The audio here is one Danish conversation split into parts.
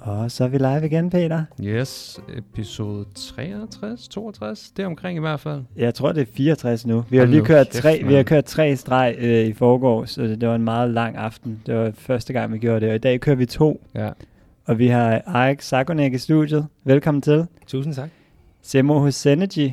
Og så er vi live igen, Peter. Yes, episode 63, 62, det er omkring i hvert fald. Jeg tror, det er 64 nu. Vi har Hold lige kørt kæft, tre, vi har kørt tre streg øh, i forgår, så det var en meget lang aften. Det var første gang, vi gjorde det, og i dag kører vi to. Ja. Og vi har Erik Sakonek i studiet. Velkommen til. Tusind tak. Semo hos Synergy.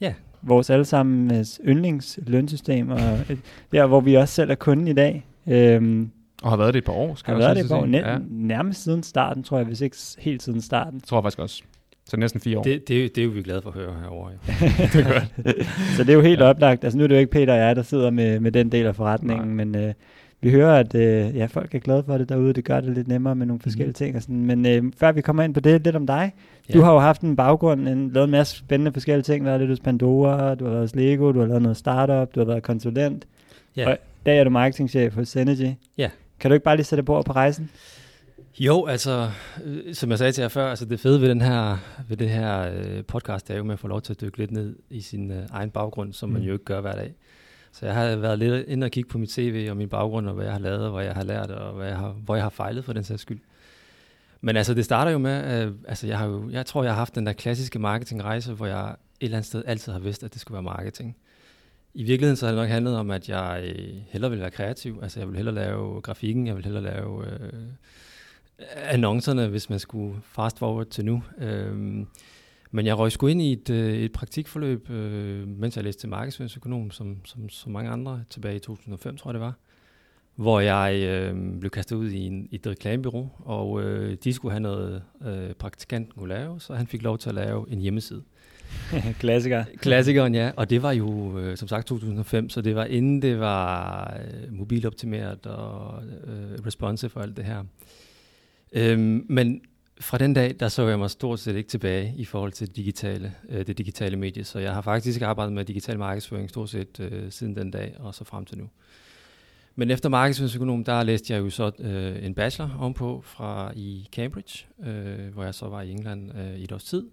Ja. Vores allesammens yndlingslønsystem, og øh, der, hvor vi også selv er kunden i dag. Øhm, Og har været det et par år, skal har jeg været også det lige sige. net, Ja, nærmest siden starten, tror jeg, hvis ikke helt siden starten. tror jeg faktisk også. Så næsten fire år. Det, det, det er jo vi glade for at høre herovre. Jo. Så det er jo helt Ja. oplagt. Altså nu er det jo ikke Peter og jeg, der sidder med, med den del af forretningen, Nej. men øh, vi hører, at øh, ja, folk er glade for det derude. Det gør det lidt nemmere med nogle forskellige Mhm. ting. Og sådan. Men øh, før vi kommer ind på det, lidt om dig. Ja. Du har jo haft en baggrund, en, lavet en masse spændende forskellige ting. Du har været lidt hos Pandora, du har været hos Lego, du har lavet noget startup, du har været konsulent. Ja. Og i dag er du marketingchef hos Synergy. Ja. Kan du ikke bare lige sætte på på rejsen? Jo, altså, øh, som jeg sagde til jer før, altså det fede ved, den her, ved det her øh, podcast, det er jo, at man får lov til at dykke lidt ned i sin øh, egen baggrund, som man Mm. jo ikke gør hver dag. Så jeg har været lidt inde og kigge på mit CV og min baggrund, og hvad jeg har lavet, og hvad jeg har lært, og hvad jeg har, hvor jeg har fejlet for den sags skyld. Men altså, det starter jo med, øh, altså jeg, har jo, jeg tror, jeg har haft den der klassiske marketingrejse, hvor jeg et eller andet sted altid har vidst, at det skulle være marketing. I virkeligheden så har det nok handlet om, at jeg øh, hellere vil være kreativ. Altså jeg vil hellere lave grafikken, jeg vil hellere lave øh, annoncerne, hvis man skulle fast forward til nu. Øh, men jeg røg sgu ind i et, øh, et praktikforløb, øh, mens jeg læste til markedsføringsøkonom, som, som, som mange andre, tilbage i 2005, tror jeg det var, hvor jeg øh, blev kastet ud i en, et reklamebureau, og øh, de skulle have noget, øh, praktikanten kunne lave, så han fik lov til at lave en hjemmeside. Klassiker. Klassikeren, ja. Og det var jo, øh, som sagt, 2005, så det var inden det var øh, mobiloptimeret og øh, responsive og alt det her. Øhm, men fra den dag, der så jeg mig stort set ikke tilbage i forhold til det digitale, øh, det digitale medie. Så jeg har faktisk arbejdet med digital markedsføring stort set øh, siden den dag og så frem til nu. Men efter markedsføringsøkonom, der læste jeg jo så øh, en bachelor ovenpå fra i Cambridge, øh, hvor jeg så var i England øh, i et års tid.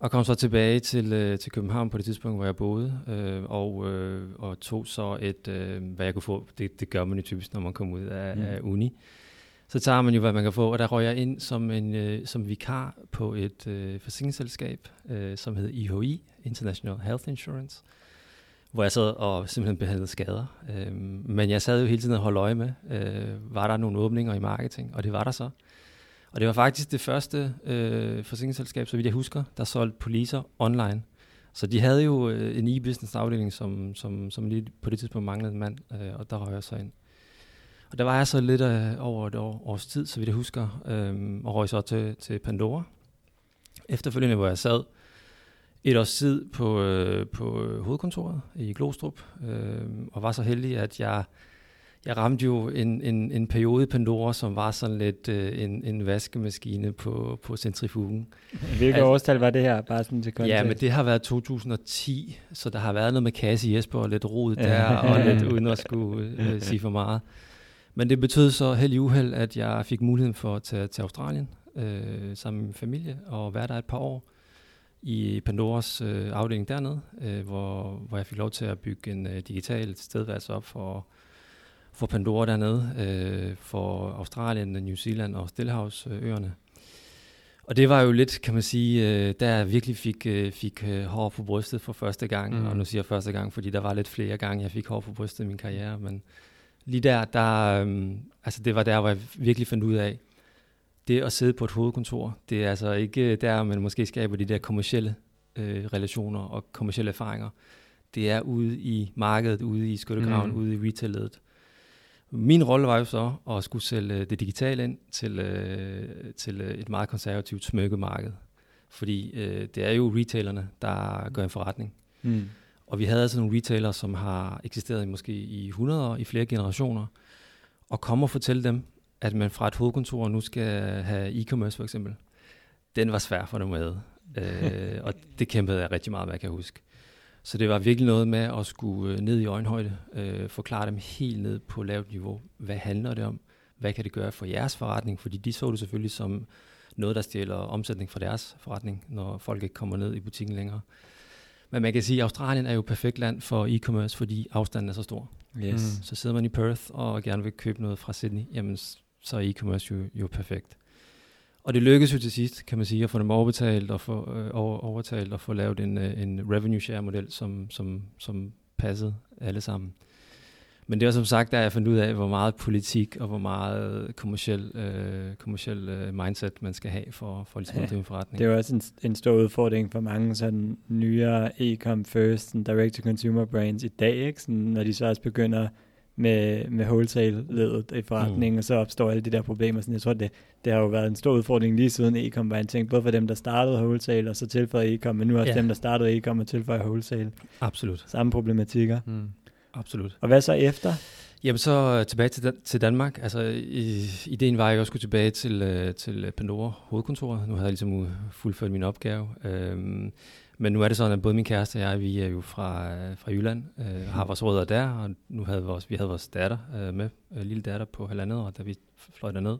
Og kom så tilbage til, øh, til København på det tidspunkt, hvor jeg boede, øh, og, øh, og tog så et, øh, hvad jeg kunne få. Det, det gør man jo typisk, når man kommer ud af, Mm. af uni. Så tager man jo, hvad man kan få, og der røg jeg ind som, en, øh, som vikar på et øh, forsikringsselskab, øh, som hed IHI, International Health Insurance, hvor jeg sad og simpelthen behandlede skader. Øh, men jeg sad jo hele tiden og holdt øje med, øh, var der nogle åbninger i marketing, og det var der så. Og det var faktisk det første øh, forsikringsselskab, så vidt jeg husker, der solgte poliser online. Så de havde jo øh, en e-business afdeling, som, som, som lige på det tidspunkt manglede en mand, øh, og der røg jeg så ind. Og der var jeg så lidt øh, over et år, års tid, så vidt jeg husker, øh, og røg så til, til Pandora. Efterfølgende, hvor jeg sad et års tid på, øh, på hovedkontoret i Glostrup, øh, og var så heldig, at jeg jeg ramte jo en, en, en periode i Pandora, som var sådan lidt øh, en, en vaskemaskine på, på centrifugen. Hvilket Altså- årstal var det her? Bare sådan til kontekst. Ja, men det har været 2010, så der har været noget med Cassie Jesper og lidt rod der, og lidt uden at skulle øh, sige for meget. Men det betød så held uheld, at jeg fik muligheden for at tage til Australien øh, sammen med min familie og være der et par år i Pandoras øh, afdeling dernede, øh, hvor, hvor jeg fik lov til at bygge en øh, digital stedværelse op for, for Pandora dernede, øh, for Australien, New Zealand og Stillehavsøerne. Og det var jo lidt, kan man sige, øh, der jeg virkelig fik, øh, fik øh, hår på brystet for første gang. Mm. Og nu siger jeg første gang, fordi der var lidt flere gange, jeg fik hår på brystet i min karriere. Men lige der, der øh, altså det var der, hvor jeg virkelig fandt ud af, det at sidde på et hovedkontor, det er altså ikke der, man måske skaber de der kommercielle øh, relationer og kommercielle erfaringer. Det er ude i markedet, ude i skyttegraven, mm. ude i retailet. Min rolle var jo så at skulle sælge det digitale ind til, øh, til øh, et meget konservativt smykkemarked. Fordi øh, det er jo retailerne, der gør en forretning. Mm. Og vi havde altså nogle retailere, som har eksisteret i måske i 100 år, i flere generationer, og komme og fortælle dem, at man fra et hovedkontor nu skal have e-commerce for eksempel. Den var svær for dem med. øh, og det kæmpede jeg rigtig meget med, kan jeg huske. Så det var virkelig noget med at skulle øh, ned i øjenhøjde, øh, forklare dem helt ned på lavt niveau. Hvad handler det om? Hvad kan det gøre for jeres forretning? Fordi de så det selvfølgelig som noget, der stjæler omsætning fra deres forretning, når folk ikke kommer ned i butikken længere. Men man kan sige, at Australien er jo et perfekt land for e-commerce, fordi afstanden er så stor. Yes. Mm. Så sidder man i Perth og gerne vil købe noget fra Sydney, jamen så er e-commerce jo, jo perfekt. Og det lykkedes jo til sidst, kan man sige, at få dem overbetalt og få, øh, over, overtalt og få lavet en, øh, en revenue share model, som, som, som passede alle sammen. Men det var som sagt, da jeg fandt ud af, hvor meget politik og hvor meget kommersiel, øh, kommersiel øh, mindset man skal have for, for ligesom at drive en forretning. Det er også en, en stor udfordring for mange sådan nyere e-com first, direct-to-consumer brands i dag, ikke? Sådan, når de så også begynder med, med wholesale-ledet i forretningen, mm. og så opstår alle de der problemer. Sådan, jeg tror, det, det har jo været en stor udfordring lige siden e-com var en ting, både for dem, der startede wholesale, og så tilføjede e-com, men nu også ja. dem, der startede e-com og tilføjer wholesale. Absolut. Samme problematikker. Mm. Absolut. Og hvad så efter? Jamen så øh, tilbage til, Dan- til Danmark. Altså, i, ideen var, at jeg også skulle tilbage til, øh, til Pandora hovedkontoret. Nu havde jeg ligesom fuldført min opgave. Øhm, men nu er det sådan, at både min kæreste og jeg, vi er jo fra, øh, fra Jylland, øh, har vores rødder der, og nu havde vores, vi havde vores datter øh, med, øh, lille datter på halvandet år, da vi fløj derned.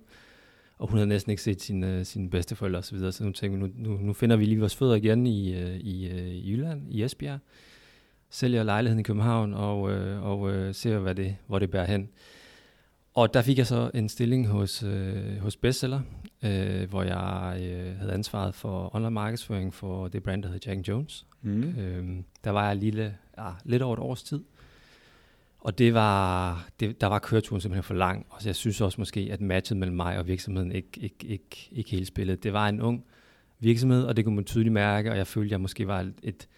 Og hun havde næsten ikke set sine, sine bedsteforældre osv., så, så nu tænkte vi, nu, nu, nu finder vi lige vores fødder igen i, i, i Jylland, i Esbjerg sælger lejligheden i København og, øh, og øh, ser, hvad det, hvor det bærer hen. Og der fik jeg så en stilling hos, øh, hos Bestseller, øh, hvor jeg øh, havde ansvaret for online markedsføring for det brand, der hedder Jack Jones. Mm. Øh, der var jeg lille, ja, lidt over et års tid. Og det var, det, der var køreturen simpelthen for lang. Og så jeg synes også måske, at matchet mellem mig og virksomheden ikke, ikke, ikke, ikke helt spillede. Det var en ung virksomhed, og det kunne man tydeligt mærke, og jeg følte, at jeg måske var et, et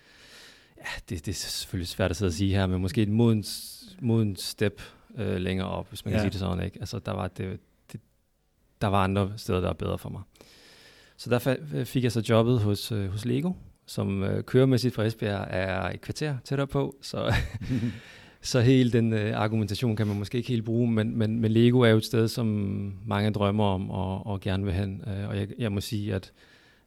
ja, det, det er selvfølgelig svært at sidde og sige her, men måske et modens, modens step øh, længere op, hvis man ja. kan sige det sådan. Ikke? Altså, der var, det, der var andre steder, der var bedre for mig. Så der fik jeg så jobbet hos, øh, hos Lego, som øh, køremæssigt fra Esbjerg er et kvarter tættere på, så, så hele den øh, argumentation kan man måske ikke helt bruge, men, men, men Lego er jo et sted, som mange drømmer om og, og gerne vil hen, øh, og jeg, jeg må sige, at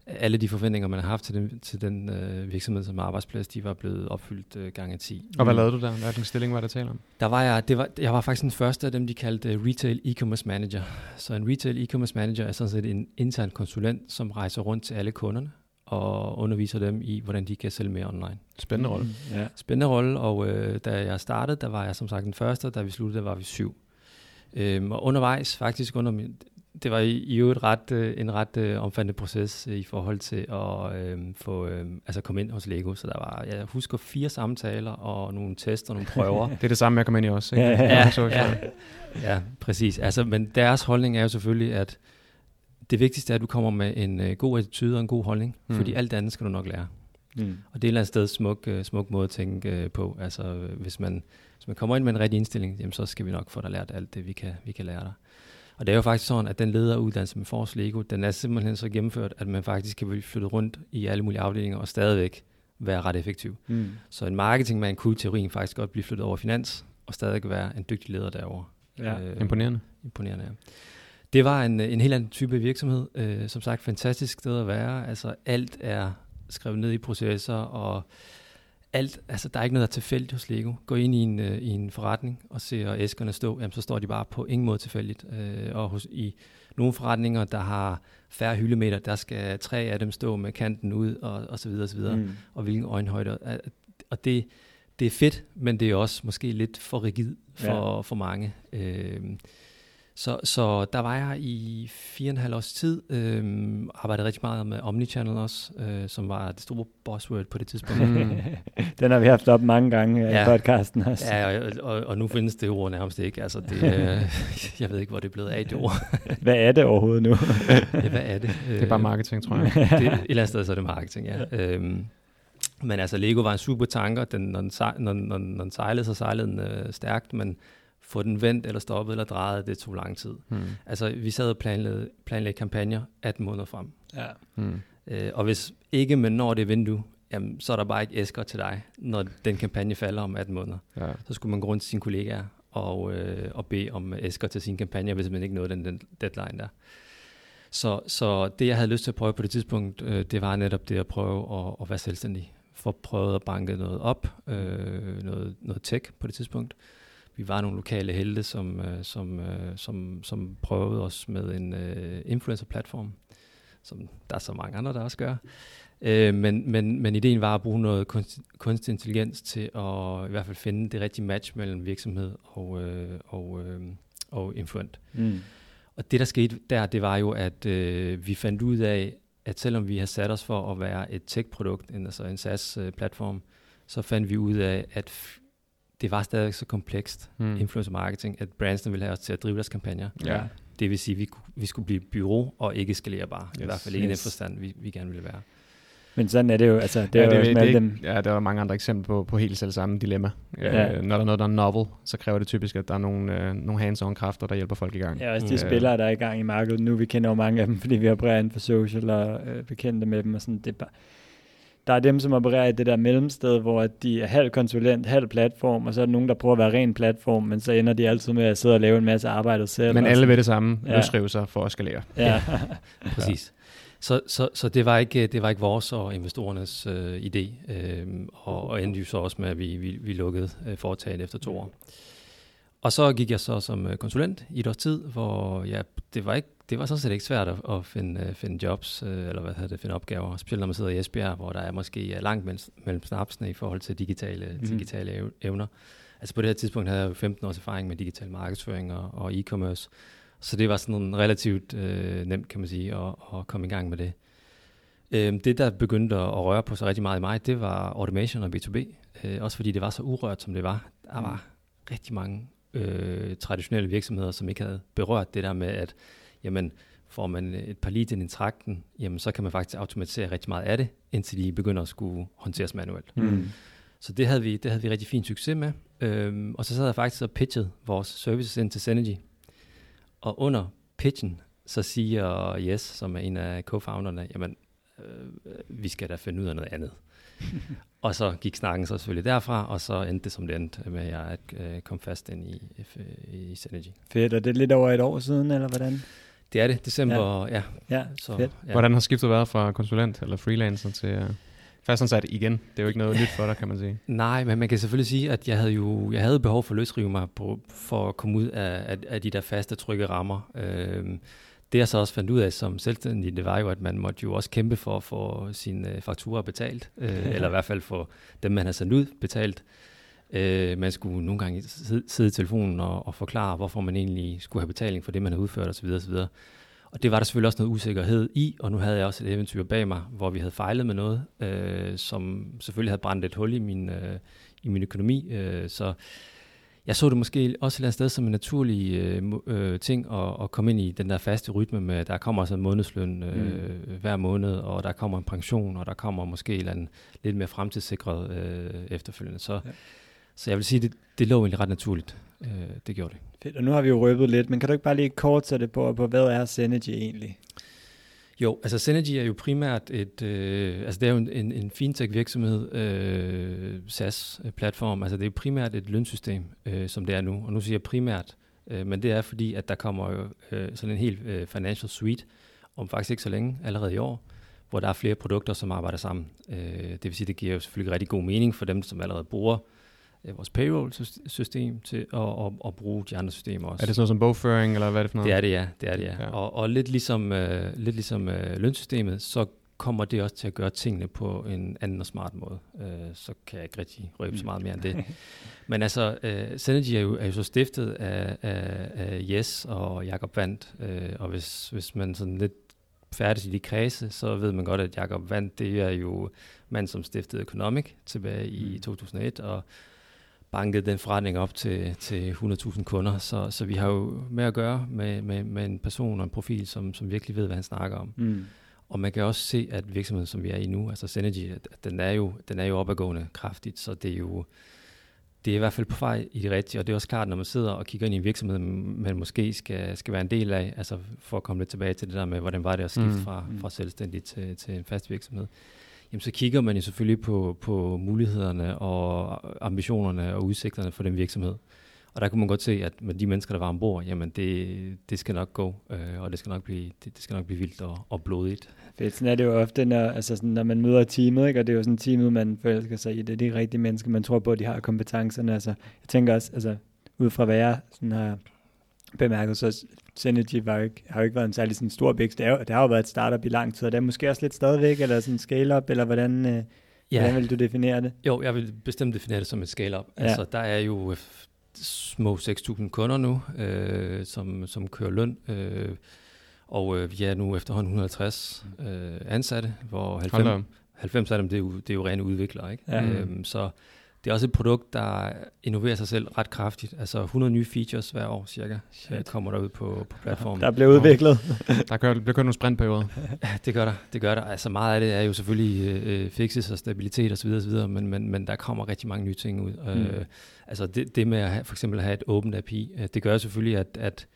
alle de forventninger, man har haft til den, til den øh, virksomhed som arbejdsplads, de var blevet opfyldt øh, gange 10. Og hvad lavede du der? Hvad stilling var der tale om? Der var jeg, det var, jeg var faktisk den første af dem, de kaldte uh, Retail E-Commerce Manager. Så en Retail E-Commerce Manager er sådan set en intern konsulent, som rejser rundt til alle kunderne og underviser dem i, hvordan de kan sælge mere online. Spændende rolle. Mm, ja. Spændende rolle, og øh, da jeg startede, der var jeg som sagt den første, og da vi sluttede, der var vi syv. Øhm, og undervejs, faktisk under min, det var i øvrigt ret, øh, en ret øh, omfattende proces øh, i forhold til at øh, få, øh, altså komme ind hos Lego. Så der var, jeg husker fire samtaler og nogle tests og nogle prøver. det er det samme, jeg kom ind i også. Ikke? Ja, ja, ja, ja, ja, præcis. Altså, men deres holdning er jo selvfølgelig, at det vigtigste er, at du kommer med en øh, god attitude og en god holdning, mm. fordi alt andet skal du nok lære. Mm. Og det er et eller andet sted smuk, uh, smuk måde at tænke uh, på. Altså, hvis man, hvis man kommer ind med en rigtig indstilling, jamen, så skal vi nok få dig lært alt det, vi kan, vi kan lære dig. Og det er jo faktisk sådan, at den lederuddannelse med Force Lego, den er simpelthen så gennemført, at man faktisk kan blive flyttet rundt i alle mulige afdelinger og stadigvæk være ret effektiv. Mm. Så en marketingmand kunne i teorien faktisk godt blive flyttet over finans, og stadig være en dygtig leder derovre. Ja. Øh, imponerende. Imponerende, ja. Det var en, en helt anden type virksomhed. Øh, som sagt, fantastisk sted at være. Altså alt er skrevet ned i processer, og alt, altså der er ikke noget, der er tilfældigt hos Lego. Gå ind i en, øh, i en forretning og ser æskerne stå, jamen, så står de bare på ingen måde tilfældigt. Øh, og hos, i nogle forretninger, der har færre hyldemeter, der skal tre af dem stå med kanten ud, og, og så videre, og så videre. Mm. Og hvilken øjenhøjde. Og det, det er fedt, men det er også måske lidt for rigid for, ja. for mange. Øh, så, så der var jeg i fire og en halv års tid, øh, arbejdede rigtig meget med Omnichannel også, øh, som var det store buzzword på det tidspunkt. Mm. Den har vi haft op mange gange ja. i podcasten også. Ja, og, og, og nu findes det ord nærmest ikke. Altså, det, øh, jeg ved ikke, hvor det er blevet af, det ord. hvad er det overhovedet nu? ja, hvad er det? Det er bare marketing, tror jeg. det, et eller andet sted, så er det marketing, ja. ja. Øhm, men altså, Lego var en super tanker. Den, når, den, når, når, når den sejlede, så sejlede den øh, stærkt, men få den vendt eller stoppet eller drejet, det tog lang tid. Hmm. Altså, vi sad og planlagde, planlagde kampagner 18 måneder frem. Ja. Hmm. Øh, og hvis ikke man når det vindue, jamen, så er der bare ikke æsker til dig, når den kampagne falder om 18 måneder. Ja. Så skulle man gå rundt til sine kollegaer og, øh, og bede om æsker til sin kampagne, hvis man ikke nåede den, den deadline der. Så, så det, jeg havde lyst til at prøve på det tidspunkt, øh, det var netop det at prøve at, at være selvstændig. For prøve at banke noget op, øh, noget, noget tech på det tidspunkt vi var nogle lokale helte, som, øh, som, øh, som, som prøvede os med en øh, influencer-platform, som der er så mange andre, der også gør. Øh, men, men, men ideen var at bruge noget kunstig, kunstig intelligens til at i hvert fald finde det rigtige match mellem virksomhed og, øh, og, øh, og influent. Mm. Og det, der skete der, det var jo, at øh, vi fandt ud af, at selvom vi har sat os for at være et tech-produkt, altså en SaaS-platform, så fandt vi ud af, at det var stadig så komplekst, mm. influencer marketing, at brandsene ville have os til at drive deres kampagner. Ja. Det vil sige, at vi, vi skulle blive bureau og ikke skalerbare. Yes. I hvert fald ikke yes. i den forstand, vi, vi gerne ville være. Men sådan er det jo, altså det er ja, jo det, det, dem. Ja, der er mange andre eksempler på, på helt selv samme dilemma. Ja. Øh, når der er noget, der er novel, så kræver det typisk, at der er nogle, øh, nogle hands-on kræfter, der hjælper folk i gang. Ja, også de øh. spillere, der er i gang i markedet nu, vi kender jo mange af dem, fordi vi opererer inden for social og øh, bekendte med dem, og sådan, det er bare, der er dem, som opererer i det der mellemsted, hvor de er halv konsulent, halv platform, og så er der nogen, der prøver at være ren platform, men så ender de altid med at sidde og lave en masse arbejde selv. Men alle ved det samme, ja. løsrive sig for at skalere. Ja, præcis. Så, så, så det, var ikke, det var ikke vores og investorernes øh, idé, øh, og, og endte jo så også med, at vi, vi, vi lukkede øh, foretaget efter to år. Og så gik jeg så som øh, konsulent i et års tid, hvor ja, det var ikke det var sådan set ikke svært at, at finde, uh, finde jobs, uh, eller hvad hedder det, finde opgaver, specielt når man sidder i Esbjerg, hvor der er måske langt mellem, mellem snapsene i forhold til digitale, mm. digitale evner. Altså på det her tidspunkt havde jeg jo 15 års erfaring med digital markedsføring og, og e-commerce, så det var sådan relativt uh, nemt, kan man sige, at, at komme i gang med det. Uh, det, der begyndte at røre på sig rigtig meget i mig, det var automation og B2B, uh, også fordi det var så urørt, som det var. Der var mm. rigtig mange uh, traditionelle virksomheder, som ikke havde berørt det der med, at jamen får man et par leads ind i trakten, jamen så kan man faktisk automatisere rigtig meget af det, indtil de begynder at skulle håndteres manuelt. Mm. Så det havde, vi, det havde vi rigtig fin succes med. Øhm, og så sad jeg faktisk og pitchede vores services ind til Synergy. Og under pitchen, så siger Yes, som er en af co-founderne, jamen, øh, vi skal da finde ud af noget andet. og så gik snakken så selvfølgelig derfra, og så endte det som det endte med, at jeg øh, kom fast ind i, i Synergy. Fedt, og det er lidt over et år siden, eller hvordan? Det er det, december, ja. Ja, ja så, fedt. Ja. Hvordan har skiftet været fra konsulent eller freelancer til uh, fastansat igen? Det er jo ikke noget nyt for dig, kan man sige. Nej, men man kan selvfølgelig sige, at jeg havde jo jeg havde behov for at løsrive mig på, for at komme ud af, af, af de der faste, trygge rammer. Øhm, det jeg så også fandt ud af som selvstændig, det var jo, at man måtte jo også kæmpe for at få sine øh, fakturer betalt, øh, eller i hvert fald få dem, man har sendt ud, betalt. Øh, man skulle nogle gange sidde, sidde i telefonen og, og forklare, hvorfor man egentlig skulle have betaling for det, man har udført osv. osv. Og det var der selvfølgelig også noget usikkerhed i, og nu havde jeg også et eventyr bag mig, hvor vi havde fejlet med noget, øh, som selvfølgelig havde brændt et hul i min, øh, i min økonomi. Øh, så jeg så det måske også et eller andet sted som en naturlig øh, øh, ting at, at komme ind i den der faste rytme med, at der kommer altså en månedsløn øh, mm. hver måned, og der kommer en pension, og der kommer måske et eller andet lidt mere fremtidssikret øh, efterfølgende. Så ja. Så jeg vil sige, det, det lå egentlig ret naturligt. Øh, det gjorde det. Fedt, og nu har vi jo røbet lidt, men kan du ikke bare lige kort sætte på, på hvad er Synergy egentlig? Jo, altså Synergy er jo primært et, øh, altså det er jo en, en, en fintech virksomhed, øh, SaaS-platform, altså det er jo primært et lønsystem, øh, som det er nu, og nu siger jeg primært, øh, men det er fordi, at der kommer jo øh, sådan en helt øh, financial suite, om faktisk ikke så længe, allerede i år, hvor der er flere produkter, som arbejder sammen. Øh, det vil sige, det giver jo selvfølgelig rigtig god mening for dem, som allerede bruger øh, vores payroll-system til at, at, at bruge de andre systemer også. Er det sådan noget som bogføring, eller hvad er det for noget? Det er det, ja. Det er det, ja. ja. Og, og lidt ligesom, øh, lidt ligesom øh, lønsystemet, så kommer det også til at gøre tingene på en anden og smart måde. Øh, så kan jeg ikke rigtig røbe så meget mere end det. Men altså, øh, Synergy er jo, er jo så stiftet af, af, af Yes og Jakob Vandt, øh, og hvis, hvis man sådan lidt færdig i de kredse, så ved man godt, at Jakob Vandt, det er jo mand, som stiftede Economic tilbage i 2001, mm. og banket den forretning op til, til 100.000 kunder. Så, så vi har jo med at gøre med, med, med en person og en profil, som, som virkelig ved, hvad han snakker om. Mm. Og man kan også se, at virksomheden, som vi er i nu, altså Synergy, at den er jo, den er jo opadgående kraftigt, så det er jo det er i hvert fald på vej i det rigtige, og det er også klart, når man sidder og kigger ind i en virksomhed, man måske skal, skal være en del af, altså for at komme lidt tilbage til det der med, hvordan var det at skifte mm. fra, fra selvstændig til, til en fast virksomhed jamen så kigger man jo selvfølgelig på, på mulighederne og ambitionerne og udsigterne for den virksomhed. Og der kunne man godt se, at med de mennesker, der var ombord, jamen det, det skal nok gå, øh, og det skal nok blive, det, det skal nok blive vildt og, og blodigt. Fedt, sådan er det jo ofte, når, altså sådan, når man møder teamet, ikke? og det er jo sådan teamet, man forelsker sig i. Det er de rigtige mennesker, man tror på, at de har kompetencerne. Altså, jeg tænker også, altså, ud fra hvad jeg sådan har bemærket, så Synergy var ikke, har jo ikke været en særlig sådan stor vækst. Det, er, det har jo været et startup i lang tid, og det er måske også lidt stadigvæk, eller sådan scale-up, eller hvordan, øh, ja. hvordan vil du definere det? Jo, jeg vil bestemt definere det som et scale-up. Ja. Altså, der er jo små 6.000 kunder nu, øh, som, som kører løn. Øh, og øh, vi er nu efterhånden 150 øh, ansatte, hvor 90, 90 af dem det er, jo, det er jo rene udviklere. Ikke? Ja. Øhm, så det er også et produkt, der innoverer sig selv ret kraftigt. Altså 100 nye features hver år cirka, Shit. kommer der ud på, på platformen. Der bliver udviklet. der kører, bliver kørt nogle sprintperioder. Det gør der. Det gør der. Altså meget af det er jo selvfølgelig øh, fixes og stabilitet osv., osv. Men, men, men der kommer rigtig mange nye ting ud. Mm. Øh, altså det, det med at have, for eksempel at have et åbent API, øh, det gør selvfølgelig, at, at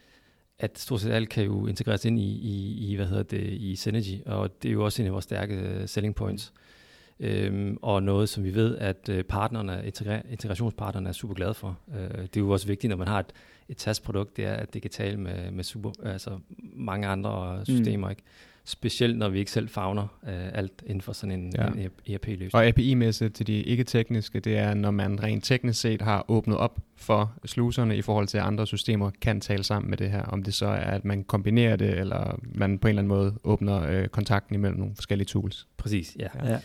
at stort set alt kan jo integreres ind i, i, i hvad hedder det, i Synergy, og det er jo også en af vores stærke øh, selling points. Mm øhm, og noget, som vi ved, at øh, partnerne, integra- integrationspartnerne er super glade for. Øh, det er jo også vigtigt, når man har et, et SaaS-produkt, det er, at det kan tale med, med super, altså mange andre systemer, mm. ikke? Specielt når vi ikke selv fagner øh, alt inden for sådan en, ja. en ERP-løsning. Og API-mæssigt til de ikke-tekniske, det er, når man rent teknisk set har åbnet op for sluserne i forhold til, at andre systemer kan tale sammen med det her. Om det så er, at man kombinerer det, eller man på en eller anden måde åbner øh, kontakten imellem nogle forskellige tools. Præcis, ja. ja. Ja.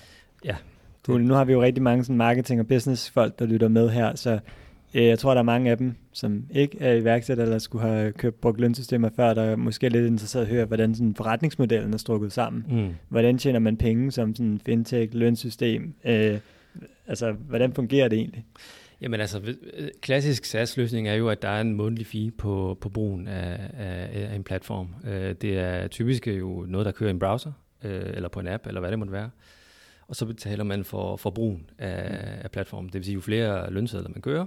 Cool. Nu har vi jo rigtig mange sådan marketing- og business-folk, der lytter med her, så øh, jeg tror, der er mange af dem, som ikke er iværksætter eller skulle have købt brugt lønsystemer før, der er måske lidt interesseret at høre, hvordan sådan forretningsmodellen er strukket sammen. Mm. Hvordan tjener man penge som sådan fintech, lønsystem? Øh, altså, hvordan fungerer det egentlig? Jamen altså, øh, klassisk SaaS-løsning er jo, at der er en månedlig fee på, på brugen af, af, af en platform. Øh, det er typisk jo noget, der kører i en browser, eller på en app, eller hvad det måtte være og så betaler man for, for brugen af, af platformen. Det vil sige, jo flere lønsedler man kører,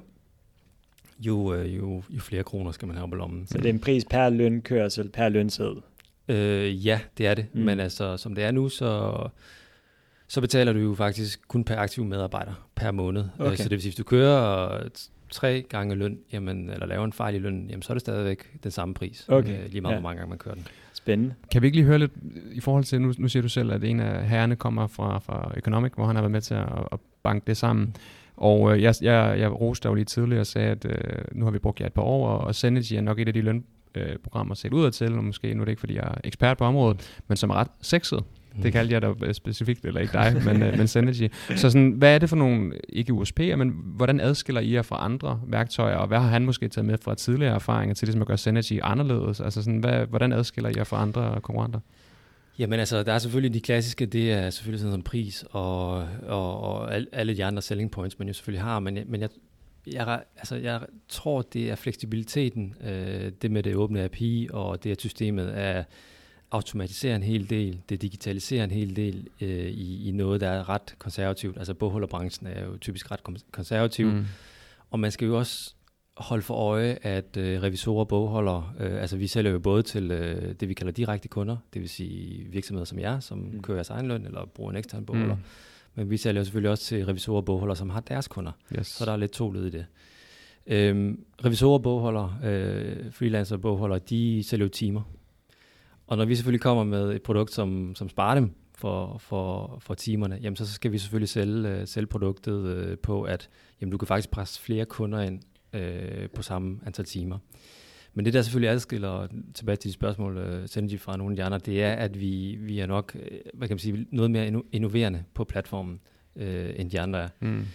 jo, øh, jo, jo flere kroner skal man have på lommen. Så det er en pris per lønkørsel, per lønseddel? Øh, ja, det er det. Mm. Men altså, som det er nu, så, så betaler du jo faktisk kun per aktiv medarbejder per måned. Øh, okay. Så det vil sige, hvis du kører tre gange løn, jamen, eller laver en fejl i løn, jamen, så er det stadigvæk den samme pris, okay. øh, lige meget ja. hvor mange gange man kører den. Spændende. Kan vi ikke lige høre lidt i forhold til, nu, nu siger du selv, at en af herrerne kommer fra, fra Economic, hvor han har været med til at, at banke det sammen. Og øh, jeg, jeg, jeg roste jo lige tidligere og sagde, at øh, nu har vi brugt jer et par år, og Synergy er nok et af de lønprogrammer øh, set ud til, og måske nu er det ikke, fordi jeg er ekspert på området, men som er ret sexet. Det kaldte jeg da øh, specifikt, eller ikke dig, men, øh, men Synergy. Så sådan, hvad er det for nogle, ikke USP'er, men hvordan adskiller I jer fra andre værktøjer, og hvad har han måske taget med fra tidligere erfaringer til ligesom at gøre Synergy anderledes? Altså sådan, hvad, hvordan adskiller I jer fra andre konkurrenter? Jamen altså, der er selvfølgelig de klassiske, det er selvfølgelig sådan som pris og, og, og alle de andre selling points, man jo selvfølgelig har, men, men jeg, jeg, altså, jeg tror, det er fleksibiliteten, øh, det med det åbne API, og det at systemet er automatisere en hel del, det digitaliserer en hel del øh, i, i noget, der er ret konservativt. Altså bogholderbranchen er jo typisk ret konservativ, mm. og man skal jo også holde for øje, at øh, revisorer og bogholdere, øh, altså vi sælger jo både til øh, det, vi kalder direkte kunder, det vil sige virksomheder som jer, som mm. kører jeres egen løn eller bruger en ekstern bogholder, mm. men vi sælger selvfølgelig også til revisorer og bogholdere, som har deres kunder. Yes. Så der er lidt to led i det. Øhm, revisorer og bogholdere, øh, freelancer og bogholdere, de sælger jo timer. Og når vi selvfølgelig kommer med et produkt, som, som sparer dem for, for, for timerne, jamen så skal vi selvfølgelig sælge, øh, sælge produktet øh, på, at jamen, du kan faktisk presse flere kunder ind øh, på samme antal timer. Men det, der selvfølgelig adskiller, tilbage til de spørgsmål, øh, uh, Synergy fra nogle af de andre, det er, at vi, vi er nok hvad kan man sige, noget mere innoverende på platformen, øh, end de andre er. Mm.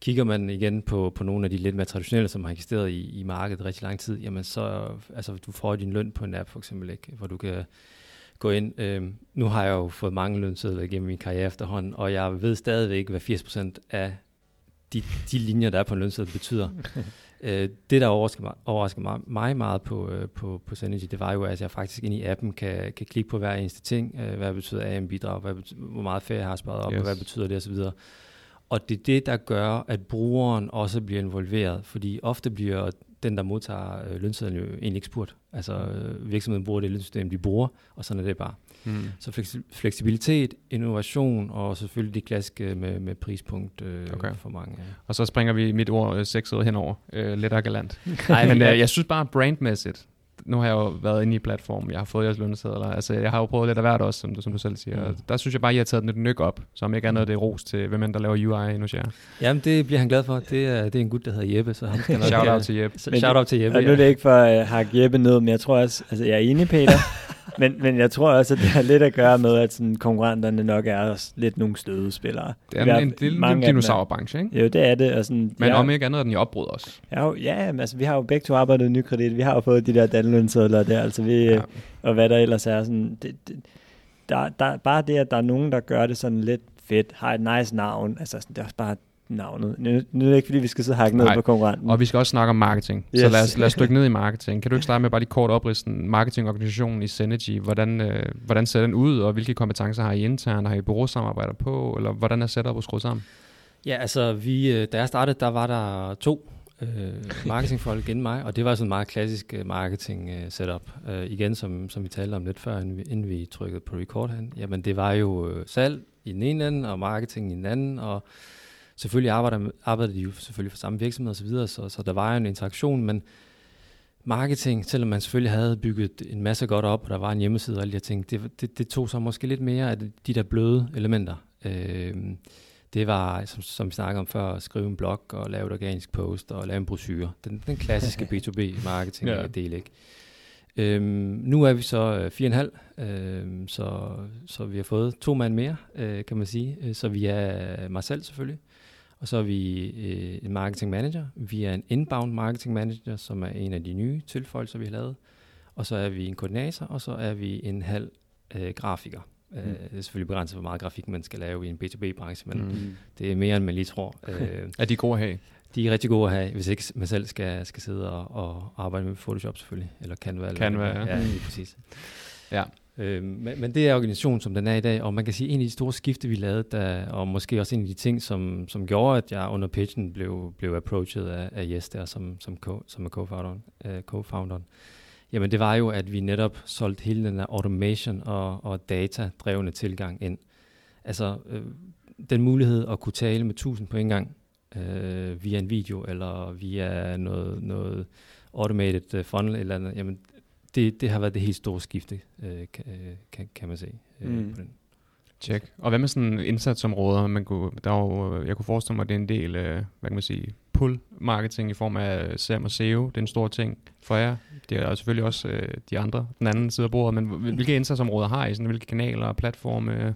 Kigger man igen på, på nogle af de lidt mere traditionelle, som har eksisteret i, i markedet rigtig lang tid, jamen så, altså du får din løn på en app for eksempel, ikke? hvor du kan gå ind. Øhm, nu har jeg jo fået mange lønsedler igennem min karriere efterhånden, og jeg ved stadigvæk, hvad 80% af de, de linjer, der er på en lønseddel, betyder. øh, det, der overrasker mig, overrasker mig, mig meget på, øh, på, på Synergy, det var jo, at jeg faktisk ind i appen kan, kan klikke på hver eneste ting. Øh, hvad betyder AM-bidrag, hvad betyder, hvor meget ferie jeg har sparet op, yes. og hvad betyder det osv., og det er det, der gør, at brugeren også bliver involveret, fordi ofte bliver den, der modtager øh, lønsedlen jo egentlig ikke spurgt. Altså øh, virksomheden bruger det lønsystem, de bruger, og sådan er det bare. Mm. Så fleksibilitet, innovation og selvfølgelig det klassiske med, med prispunkt øh, okay. for mange. Ja. Og så springer vi mit ord øh, sexet henover, øh, lidt og galant. Nej, men øh, jeg synes bare brandmæssigt, nu har jeg jo været inde i platformen, jeg har fået jeres lønsedler, altså jeg har jo prøvet lidt af hvert også, som du, som du selv siger. Mm. Der synes jeg bare, at I har taget den et nyk op, som ikke er noget, det er ros til, hvem end der laver UI endnu, siger Jamen, det bliver han glad for. Det er, det er en gut, der hedder Jeppe, så han skal nok... Shout out til Jeppe. shout out til Jeppe, Og nu er det ikke for at uh, hakke Jeppe ned, men jeg tror også, altså jeg er enig, Peter. men, men jeg tror også, at det har lidt at gøre med, at sådan, konkurrenterne nok er også lidt nogle stødespillere. Det er en, en, en dinosaurbranche, ikke? Jo, det er det. Og sådan, men om ikke andet er den i opbrud også. Ja, jo, ja men, altså, vi har jo begge to arbejdet i nykredit. Vi har jo fået de der danlønsedler der, altså vi, ja. og hvad der ellers er. Sådan, det, det, der, der, bare det, at der er nogen, der gør det sådan lidt fedt, har et nice navn, altså sådan, det er også bare navnet. Nu, nu er det ikke, fordi vi skal sidde hakke ned på konkurrenten. Og vi skal også snakke om marketing. Yes. Så lad os, lad os dykke ned i marketing. Kan du ikke starte med bare lige kort opristen marketingorganisationen i Synergy? Hvordan, øh, hvordan ser den ud, og hvilke kompetencer har I internt? Har I bureausamarbejder på, eller hvordan er setupet skruet sammen? Ja, altså, vi, øh, da jeg startede, der var der to øh, marketingfolk inden mig, og det var sådan en meget klassisk øh, marketing øh, setup. Øh, igen, som, som vi talte om lidt før, inden vi, inden vi trykkede på record hen. Jamen, det var jo øh, salg i den ene ende, og marketing i den anden, og selvfølgelig arbejder, arbejder de jo selvfølgelig for samme virksomhed osv., så, så, så der var jo en interaktion, men marketing, selvom man selvfølgelig havde bygget en masse godt op, og der var en hjemmeside og alle de her ting, det, det, det tog så måske lidt mere af de der bløde elementer. Øh, det var, som, som vi snakkede om før, at skrive en blog og lave et organisk post og lave en brochure. Den, den klassiske B2B-marketing ja. del, ikke? Øhm, nu er vi så øh, 4,5, øhm, så, så vi har fået to mand mere, øh, kan man sige. Øh, så vi er mig selv selvfølgelig, og så er vi øh, en marketing manager. Vi er en inbound marketing manager, som er en af de nye tilføjelser, vi har lavet. Og så er vi en koordinator, og så er vi en halv øh, grafiker. Mm. Øh, det er selvfølgelig begrænset, hvor meget grafik man skal lave i en B2B-branche, men mm. det er mere, end man lige tror. Øh, er de gode at have? De er rigtig gode at have, hvis ikke man selv skal, skal sidde og, og arbejde med Photoshop selvfølgelig, eller Canva. Canva, eller, ja. Ja, lige præcis. Ja. Øh, men, men det er organisationen, som den er i dag, og man kan sige, en af de store skifte, vi lavede, der, og måske også en af de ting, som, som gjorde, at jeg under pitchen blev, blev approached af, af Jes der, som, som, co, som er co-founderen, uh, co-founderen, jamen det var jo, at vi netop solgte hele den her automation og, og data-drevne tilgang ind. Altså øh, den mulighed at kunne tale med tusind på en gang, øh, via en video, eller via noget, noget automated øh, funnel, eller andet, jamen det, det har været det helt store skifte, øh, kan, øh, kan, kan man se øh, mm. på den. Check. Og hvad med sådan indsatsområder? Man kunne, der er jo, jeg kunne forestille mig, at det er en del, øh, hvad kan man sige, pull-marketing i form af SEM og SEO. Det er en stor ting for jer. Det er selvfølgelig også øh, de andre, den anden side af bordet. Men hvilke indsatsområder har I? Sådan, hvilke kanaler og platforme?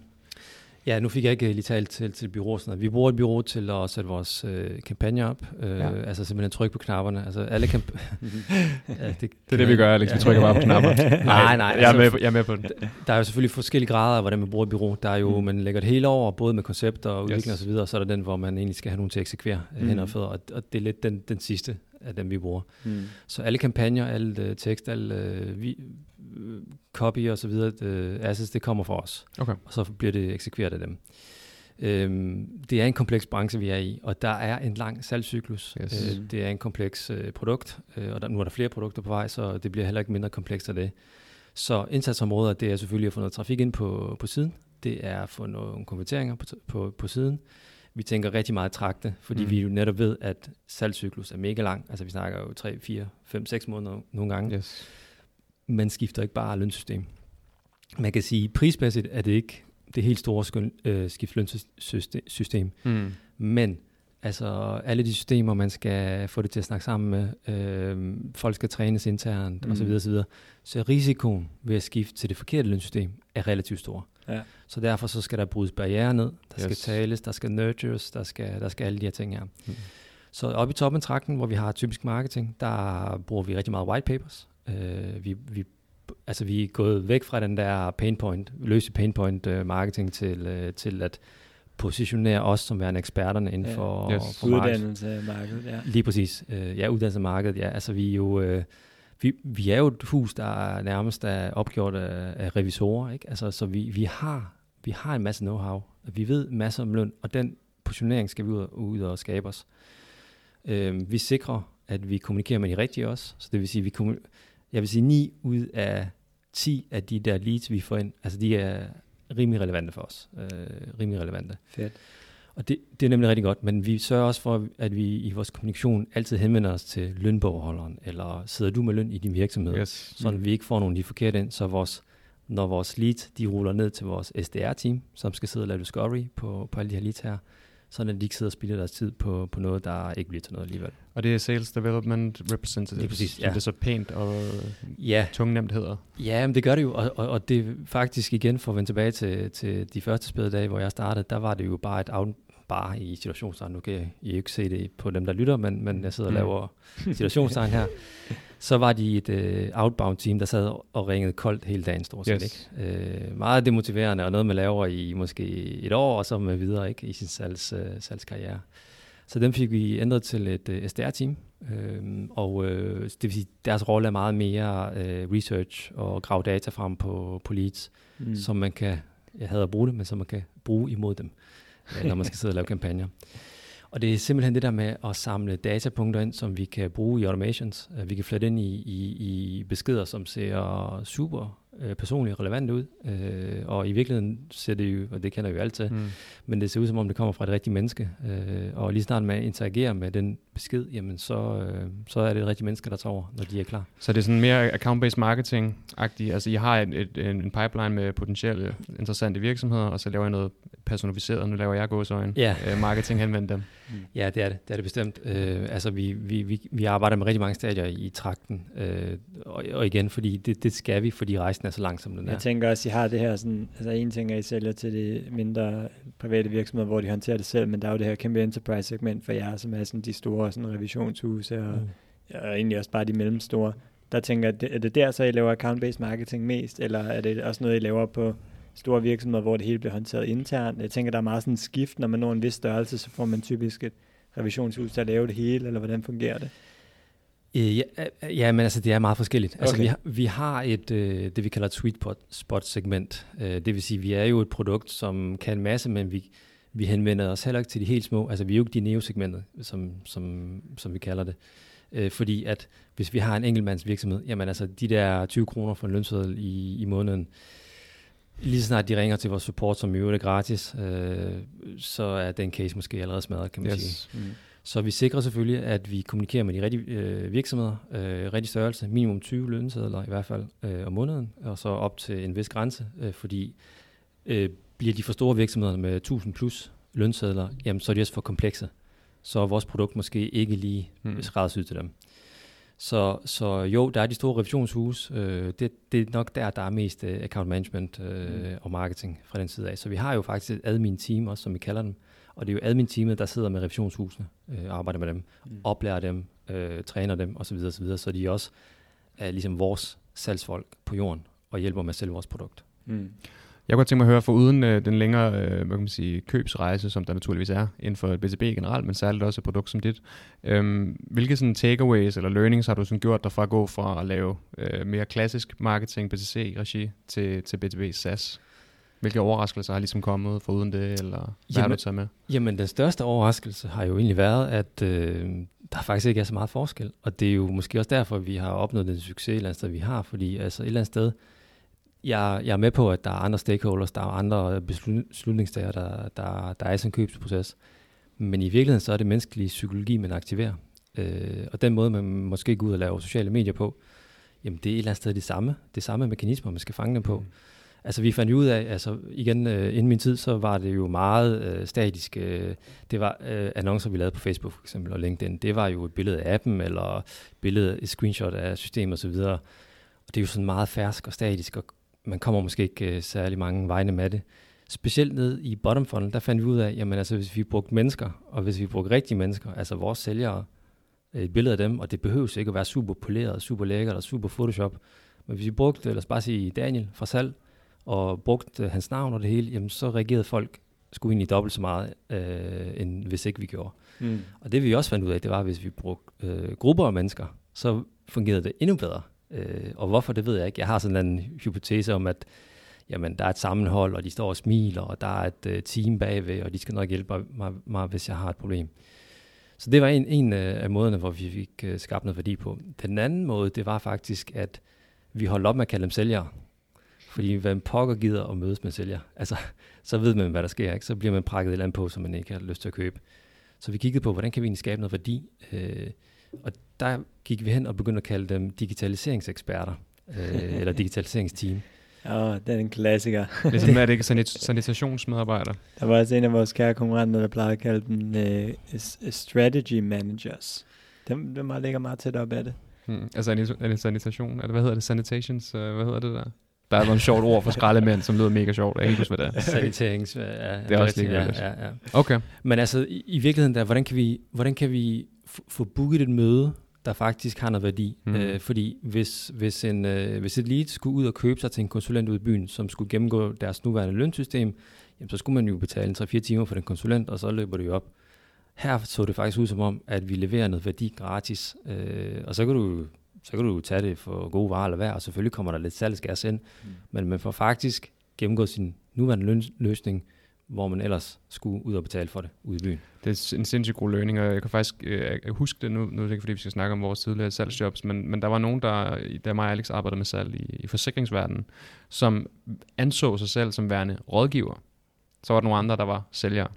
Ja, nu fik jeg ikke lige talt til, til bureau. Sådan Vi bruger et bureau til at sætte vores øh, kampagne op. Øh, ja. Altså simpelthen trykke på knapperne. Altså alle kamp- ja, det, det er det, vi gør, Alex. Vi trykker bare på knapper. nej, nej. Jeg er, med på, jeg er med på den. Der er jo selvfølgelig forskellige grader af, hvordan man bruger et bureau. Der er jo, mm. man lægger det hele over, både med koncepter og udvikling yes. og så videre, og så er der den, hvor man egentlig skal have nogen til at eksekvere øh, mm. hænder og fødder. Og, og det er lidt den, den sidste af dem, vi bruger. Mm. Så alle kampagner, alle uh, tekst, alle uh, vi, copy og så videre, uh, assets, det kommer fra os. Okay. Og så bliver det eksekveret af dem. Øhm, det er en kompleks branche, vi er i, og der er en lang salgscyklus. Yes. Øh, det er en kompleks øh, produkt, øh, og der, nu er der flere produkter på vej, så det bliver heller ikke mindre komplekst af det. Så indsatsområder, det er selvfølgelig at få noget trafik ind på, på siden. Det er at få nogle konverteringer på, på, på siden. Vi tænker rigtig meget trakte, fordi mm. vi jo netop ved, at salgscyklus er mega lang. Altså vi snakker jo 3, 4, 5, 6 måneder nogle gange. Yes. Man skifter ikke bare lønsystem. Man kan sige, prismæssigt er det ikke det helt store skøn, øh, skiftlønssystem. Mm. Men altså alle de systemer, man skal få det til at snakke sammen med, øh, folk skal trænes internt mm. osv. osv. Så risikoen ved at skifte til det forkerte lønsystem er relativt stor. Ja. Så derfor så skal der brydes barriere ned, der yes. skal tales, der skal nurtures, der skal, der skal alle de her ting her. Mm. Så oppe i toppen af trakten, hvor vi har typisk marketing, der bruger vi rigtig meget white papers. Uh, vi, vi altså vi er gået væk fra den der pain point, løse pain point uh, marketing til, uh, til at positionere os som værende eksperterne inden ja. for, yes. for uddannelse af markedet. Ja. Lige præcis. Uh, ja, uddannelse af markedet. Ja, altså vi er jo uh, vi, vi er jo et hus, der er nærmest er opgjort af, af revisorer, ikke? Altså, så vi, vi har vi har en masse know-how. Vi ved masser om løn, og den positionering skal vi ud, ud og skabe os. Uh, vi sikrer, at vi kommunikerer med de rigtige også. Så det vil sige, vi jeg vil sige 9 ud af 10 af de der leads, vi får ind, altså de er rimelig relevante for os. Øh, rimelig relevante. Fedt. Og det, det er nemlig rigtig godt, men vi sørger også for, at vi i vores kommunikation altid henvender os til lønbogholderen, eller sidder du med løn i din virksomhed, yes. så mm. vi ikke får nogen de forkerte ind, så vores, når vores leads, de ruller ned til vores SDR-team, som skal sidde og lave discovery på, på alle de her leads her, sådan at de ikke sidder og spilder deres tid på, på noget, der ikke bliver til noget alligevel. Og det er Sales Development Representative, Det er præcis, som ja. det så pænt og Ja, tungnemt hedder. Ja, men det gør det jo, og, og, og det faktisk igen, for at vende tilbage til, til de første spædedage, hvor jeg startede, der var det jo bare et out, bare i situationstegn. Nu kan I ikke se det på dem, der lytter, men, men jeg sidder og Mm. laver situationstegn her. Så var de et uh, outbound team, der sad og ringede koldt hele dagen stort set. Yes. Ikke? Uh, meget demotiverende, og noget man laver i måske et år, og så med videre ikke i sin salgs, uh, salgskarriere. Så dem fik vi ændret til et uh, SDR-team, Øhm, og øh, det vil sige, deres rolle er meget mere øh, research og grave data frem på, på leads, mm. som man kan, jeg hader at bruge det, men som man kan bruge imod dem, øh, når man skal sidde og lave kampagner. Og det er simpelthen det der med at samle datapunkter ind, som vi kan bruge i automations. Øh, Vi kan flytte ind i, i, i beskeder, som ser super øh, personligt relevant ud. Øh, og i virkeligheden ser det jo, og det kender vi jo altid, Mm. men det ser ud som om det kommer fra et rigtigt menneske. Øh, og lige snart man interagerer med den besked, jamen så, øh, så er det et rigtigt menneske, der tager over, når de er klar. Så det er sådan mere account-based marketing-agtigt. Altså, I har et, et, en pipeline med potentielle interessante virksomheder, og så laver I noget personificeret. Nu laver jeg gåsøjne. Ja. Øh, marketing henvendt dem. Ja, det er det. Det er det bestemt. Øh, altså, vi, vi, vi, vi arbejder med rigtig mange stadier i trakten. Øh, og, og igen, fordi det, det skal vi, fordi rejsen er så lang, som den er. Jeg tænker også, I har det her sådan, altså en ting er, I sælger til de mindre private virksomheder, hvor de håndterer det selv, men der er jo det her kæmpe enterprise segment for jer, som er sådan de store sådan revisionshuse og, Mm. og egentlig også bare de mellemstore. Der tænker jeg, er det der så, I laver account-based marketing mest, eller er det også noget, I laver på store virksomheder, hvor det hele bliver håndteret internt? Jeg tænker, der er meget sådan en skift, når man når en vis størrelse, så får man typisk et revisionshus til at lave det hele, eller hvordan fungerer det? Øh, ja, øh, ja, men altså, det er meget forskelligt. Altså, Okay. vi, har, vi har et, øh, det, vi kalder et sweet pot- spot segment. Øh, det vil sige, vi er jo et produkt, som kan en masse, men vi, vi henvender os heller ikke til de helt små. Altså, vi er jo ikke de neo-segmentet, som, som, som vi kalder det. Øh, fordi at hvis vi har en enkeltmands virksomhed, jamen altså, de der 20 kroner for en lønseddel i, i måneden, lige snart de ringer til vores support, som i øvrigt er gratis, øh, så er den case måske allerede smadret, kan man yes. sige. Mm. Så vi sikrer selvfølgelig, at vi kommunikerer med de rigtige øh, virksomheder, øh, rigtig størrelse, minimum 20 lønsedler i hvert fald øh, om måneden, og så op til en vis grænse, øh, fordi øh, bliver de for store virksomheder med 1000 plus lønsedler, jamen så er de også for komplekse. Så er vores produkt måske ikke lige mm. skræddersyet til dem. Så, så jo, der er de store revisionshus. Øh, det, det er nok der, der er mest øh, account management øh, Mm. og marketing fra den side af. Så vi har jo faktisk et admin-team også, som vi kalder dem. Og det er jo admin-teamet, der sidder med revisionshusene øh, arbejder med dem, Mm. oplærer dem, øh, træner dem osv. osv. Så de også er ligesom vores salgsfolk på jorden og hjælper med at sælge vores produkt. Mm. Jeg kunne godt tænke mig at høre, for uden øh, den længere øh, hvad kan man sige, købsrejse, som der naturligvis er inden for BTB generelt, men særligt også et produkt som dit, øhm, hvilke sådan takeaways eller learnings har du sådan gjort dig fra at gå fra at lave øh, mere klassisk marketing, BTC-regi, til, til BTB SaaS? Hvilke overraskelser har ligesom kommet for uden det, eller hvad har Jamen- du taget med? Jamen, den største overraskelse har jo egentlig været, at øh, der faktisk ikke er så meget forskel. Og det er jo måske også derfor, at vi har opnået den succes et eller andet sted, vi har. Fordi altså et eller andet sted, jeg, jeg er med på, at der er andre stakeholders, der er andre beslut- beslutningstager, der, der, der er i sådan en købsproces. Men i virkeligheden, så er det menneskelig psykologi, man aktiverer. Øh, og den måde, man måske går ud og laver sociale medier på, jamen det er et eller andet sted det samme. Det samme mekanismer, man skal fange dem på. Altså vi fandt jo ud af, altså igen øh, inden min tid, så var det jo meget øh, statisk. Øh, det var øh, annoncer, vi lavede på Facebook for eksempel og LinkedIn. Det var jo et billede af appen, eller et billede, et screenshot af systemet osv. Og det er jo sådan meget fersk og statisk, og man kommer måske ikke øh, særlig mange vegne med det. Specielt ned i bottom funnel, der fandt vi ud af, jamen altså hvis vi brugte mennesker, og hvis vi brugte rigtige mennesker, altså vores sælgere, øh, et billede af dem, og det behøves ikke at være super poleret, super lækkert og super Photoshop, men hvis vi brugte, lad os bare sige Daniel fra salg, og brugte hans navn og det hele, jamen så reagerede folk skulle egentlig dobbelt så meget, øh, end hvis ikke vi gjorde. Mm. Og det vi også fandt ud af, det var, at hvis vi brugte øh, grupper af mennesker, så fungerede det endnu bedre. Øh, og hvorfor, det ved jeg ikke. Jeg har sådan en hypotese om, at jamen, der er et sammenhold, og de står og smiler, og der er et øh, team bagved, og de skal nok hjælpe mig, mig, hvis jeg har et problem. Så det var en, en øh, af måderne, hvor vi fik øh, skabt noget værdi på. Den anden måde, det var faktisk, at vi holdt op med at kalde dem sælgere. Fordi hvem pokker gider at mødes med sælger? Altså, så ved man, hvad der sker. Ikke? Så bliver man prakket et eller andet på, som man ikke har lyst til at købe. Så vi kiggede på, hvordan kan vi egentlig skabe noget værdi? Øh, og der gik vi hen og begyndte at kalde dem digitaliseringseksperter, øh, eller digitaliseringsteam. Ja, den er en klassiker. Ligesom er det ikke sanit- sanitationsmedarbejder. Der var også en af vores kære konkurrenter, der plejede at kalde dem uh, strategy managers. Dem, dem ligger meget tæt op af det. Hmm. Altså er det sanitation? Eller hvad hedder det? Sanitations? Uh, hvad hedder det der? Der er nogle sjovt ord for skraldemænd, som lyder mega sjovt. Jeg kan ikke huske, hvad det er. Saniterings... Ja, det er også lige ja, ja, ja. Okay. Men altså, i, i virkeligheden der, hvordan kan vi, hvordan kan vi få booket et møde, der faktisk har noget værdi. Mm. Øh, fordi hvis, hvis, en, øh, hvis et lead skulle ud og købe sig til en konsulent ud i byen, som skulle gennemgå deres nuværende lønsystem, jamen, så skulle man jo betale en 3-4 timer for den konsulent, og så løber det jo op. Her så det faktisk ud som om, at vi leverer noget værdi gratis, øh, og så kan du så kan du tage det for gode varer eller hvad, og selvfølgelig kommer der lidt salgsgærs ind, mm. men man får faktisk gennemgået sin nuværende løsning, hvor man ellers skulle ud og betale for det ude i byen. Det er en sindssygt god learning, og jeg kan faktisk øh, huske det nu, nu er det ikke fordi, vi skal snakke om vores tidligere salgsjobs, men, men der var nogen, der, da mig og Alex arbejdede med salg i, i forsikringsverdenen, som anså sig selv som værende rådgiver. Så var der nogle andre, der var sælgere.